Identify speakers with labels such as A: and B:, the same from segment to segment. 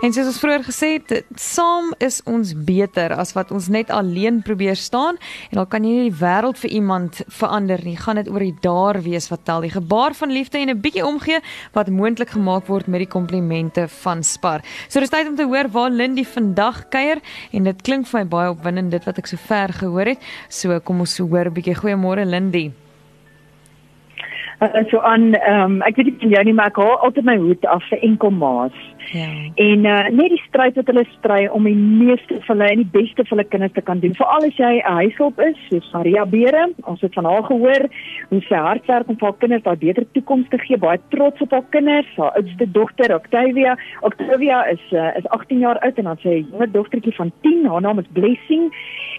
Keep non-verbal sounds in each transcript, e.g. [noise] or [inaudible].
A: En soos ons vroeër gesê het, saam is ons beter as wat ons net alleen probeer staan en dan kan jy nie die wêreld vir iemand verander nie. Gaan dit oor die daar wees wat tel, die gebaar van liefde en 'n bietjie omgee wat moontlik gemaak word met die komplimente van Spar. So dis tyd om te hoor waar Lindy vandag kuier en dit klink vir my baie opwindend dit wat ek sover gehoor het. So kom ons hoor 'n bietjie goeiemôre Lindy.
B: Uh, so aan ehm um, ek weet nie van jou nie maar ek haal altyd my hoed af vir enkel maas. Ja. En uh, net die stryd wat hulle stry om die meeste van hulle en die beste vir hulle kinders te kan doen. Veral as jy 'n huishulp is, soos Maria Beere, ons het van haar gehoor hoe sy hard werk om vir haar kinders 'n beter toekoms te gee, baie trots op haar kinders. Haar oudste dogter, Octavia, Octavia is uh, is 18 jaar oud en dan sy jonger dogtertjie van 10, haar naam is Blessing.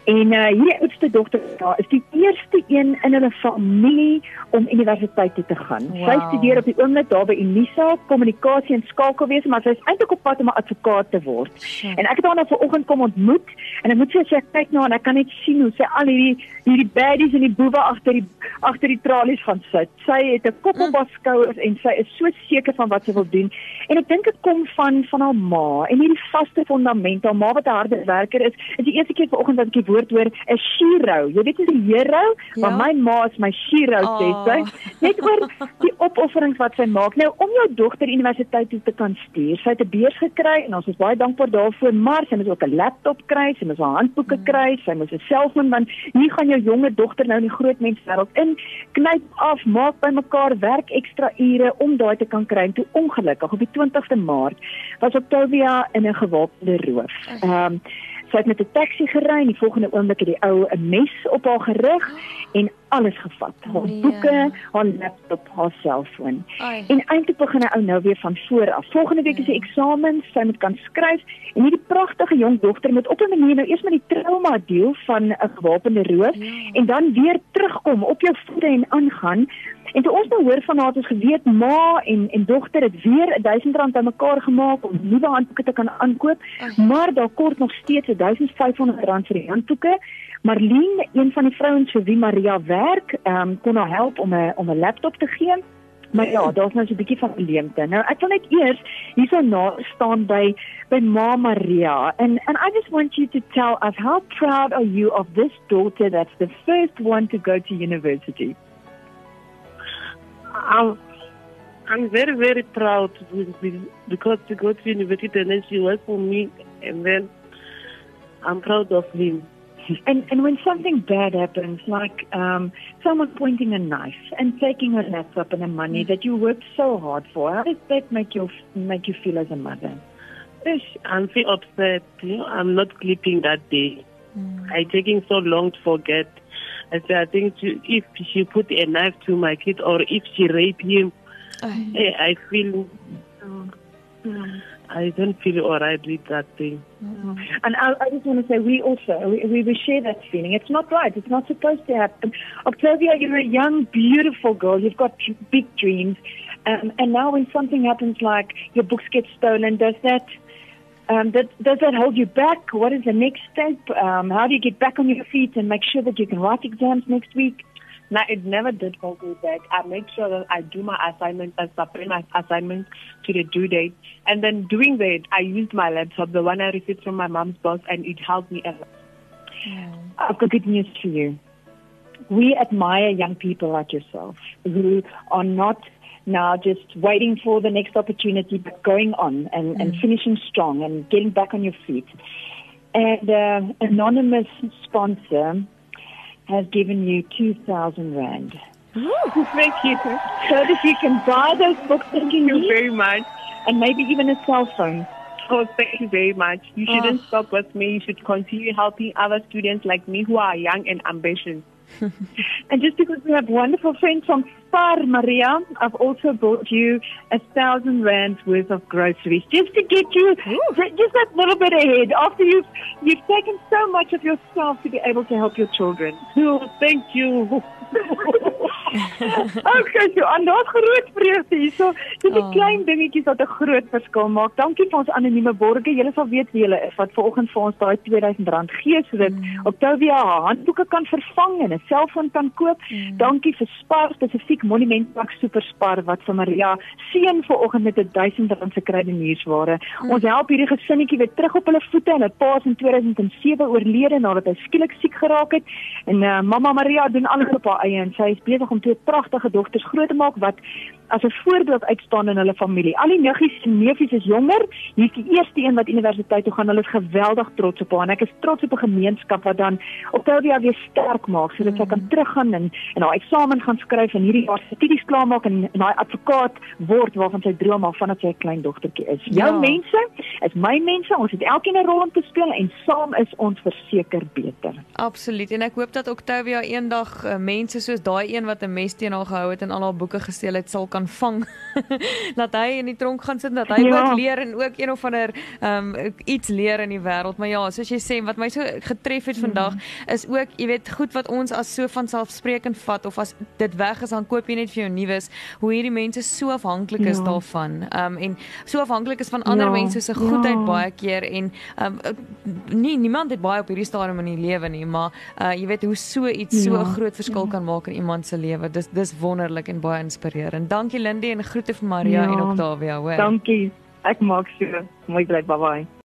B: En uh, hierdie oudste dogter, daar is die eerste een in hulle familie om universiteit toe te gaan. Wow. Sy studeer op die oomblik daar by Unisa, kommunikasie en skakelwese, maar sy is eintlik op pad om 'n advokaat te word. Sure. En ek het haar nou vanoggend kom ontmoet en ek moet sê sy kyk nou en ek kan net sien hoe sy al hierdie hierdie baddies en die boewe agter die agter die tralies gaan sit. Sy het 'n kop op haar skouers en sy is so seker van wat sy wil doen. En ek dink dit kom van van haar ma en hierdie vaste fondament. Haar ma wat 'n harde werker is. Dit is die eerste keer vanoggend dat ek die woord hoor, 'n shiro. Jy weet dis 'n hero, ja? maar my ma is my shiro oh. sê sy. Net oor die opofferings wat sy maak. Nou om jou dogter universiteit toe te kan stuur. Sy het 'n beurs gekry en ons is baie dankbaar daarvoor, maar sy moet ook 'n laptop kry, sy moet haar handboeke mm. kry, sy moet 'n selfoon want hier gaan jou jonge dogter nou in die groot menswêreld in. Knyp af, maak bymekaar, werk ekstra ure om daai te kan kry. En toe ongelukkig op die 20ste Maart was Octavia in 'n gewapende roof. Ehm um, sy het met 'n taxi gery en die volgende oomblik het die ou 'n mes op haar gerig en alles gevat. Haar nee. boeke, haar laptop, haar selfoon. En eintlik begin hy ou nou weer van voor af. Volgende week is die eksamen, sy moet kan skryf en hierdie pragtige jong dogter moet op 'n manier nou eers met die trauma deel van 'n gewapende roof ja. en dan weer terugkom op jou voete en aangaan. En toe ons nou hoor van haar het ons geweet ma en en dogter het weer 1000 rand bymekaar gemaak om nuwe handboeke te kan aankoop, maar daar kort nog steeds 1500 rand vir die handboeke. Marlene, een van die vrouens vir wie Maria werk, ehm um, kon haar help om 'n om 'n laptop te gee. Maar ja, daar's nou so 'n bietjie van leemte. Nou ek wil net eers hierso na staan by by Ma Maria and and I just want you to tell us how proud are you of this daughter that's the first one to go to university?
C: I'm I'm very very proud because to go to university and then she worked for me and then I'm proud of him. [laughs]
B: And and when something bad happens, like um, someone pointing a knife and taking a laptop and the money mm. that you worked so hard for, how does that make you make you feel as a mother?
C: I'm feel upset. You know, I'm not sleeping that day. Mm. I taking so long to forget. I say I think to, if she put a knife to my kid or if she rape him, I, I feel. Mm. I don't feel all right with that thing.
B: Mm-hmm. And I, I, just want to say, we also, we, we share that feeling. It's not right. It's not supposed to happen. Octavia, you're a young, beautiful girl. You've got big dreams. Um, and now when something happens like your books get stolen, does that, um, that, does that hold you back? What is the next step? Um, how do you get back on your feet and make sure that you can write exams next week?
D: No, it never did hold me back. I make sure that I do my assignments and submit my assignments to the due date. And then doing that, I used my laptop, the one I received from my mom's boss, and it helped me a lot.
B: Yeah. I've got good news for you. We admire young people like yourself who are not now just waiting for the next opportunity, but going on and, mm. and finishing strong and getting back on your feet. And uh, anonymous sponsor has given you 2,000 Rand.
D: Ooh, [laughs] thank you. So
B: that you can buy those books
D: thank you very much.
B: And maybe even a cell phone.
D: Oh, thank you very much. You oh. shouldn't stop with me. You should continue helping other students like me who are young and ambitious. [laughs]
B: and just because we have wonderful friends from Far Maria, I've also bought you a thousand rands worth of groceries just to get you just that little bit ahead after you've you've taken so much of yourself to be able to help your children.
D: Oh, thank you. [laughs] [laughs]
B: okay, so aan daardie groot vreugde hierso. Dit is oh. klein dingetjies wat 'n groot verskil maak. Dankie vir ons anonieme borgers. Julle sal weet wie julle is wat vanoggend vir ons daai R2000 gee sodat mm. Octavia handboeke kan vervang en 'n selfoon kan koop. Mm. Dankie vir Spar spesifiek Monument Park Super Spar wat vir Maria seën vanoggend met 'n R1000 se kredietnuursware. Mm. Ons help hierdie gesinnetjie weer terug op hulle voete. Hulle pa is in 2007 oorlede nadat hy skielik siek geraak het en uh, mamma Maria doen alles op haar eie en sy is besig om twee pragtige dogters groot te maak wat as 'n voorbeeld uitstaan in hulle familie. Al die niggies en neefies is jonger. Hier's die eerste een wat universiteit toe gaan. Hulle is geweldig trots op haar en ek is trots op 'n gemeenskap wat dan op Telvia weer sterk maak sodat sy kan mm. teruggaan en en haar eksamen gaan skryf en hierdie jaar studies klaarmaak en en daai advokaat word waarvan sy droom al vanaf sy 'n klein dogtertjie is. Jou ja. mense is my mense. Ons het elkeen 'n rol om te speel en saam is ons verseker beter.
A: Absoluut. En ek hoop dat Octavia eendag uh, mense soos daai een wat 'n mes teen haar gehou het en al haar boeke gesteel het sal kan vang. [laughs] dat hy in die tronk gaan sit en dat hy ja. ook leer en ook een of ander ehm um, iets leer in die wêreld. Maar ja, soos jy sê, wat my so getref het vandag mm. is ook, jy weet, goed wat ons as so van selfsprekend vat of as dit weg is dan koop jy net vir jou nuus. Hoe hierdie mense so afhanklik is ja. daarvan. Ehm um, en so afhanklik is van ander ja. mense se goedheid ja. baie keer en ehm um, nie niemand het baie op hierdie stadium in die lewe nie, maar uh jy weet hoe so iets so 'n ja. groot verskil ja. kan maak in iemand se lewe. Dis dis wonderlik en baie inspirerend. Dankie Lindy en groete vir Maria ja. en Octavia, hoor.
B: Dankie. Ek maak so. Mooi bly, bye bye.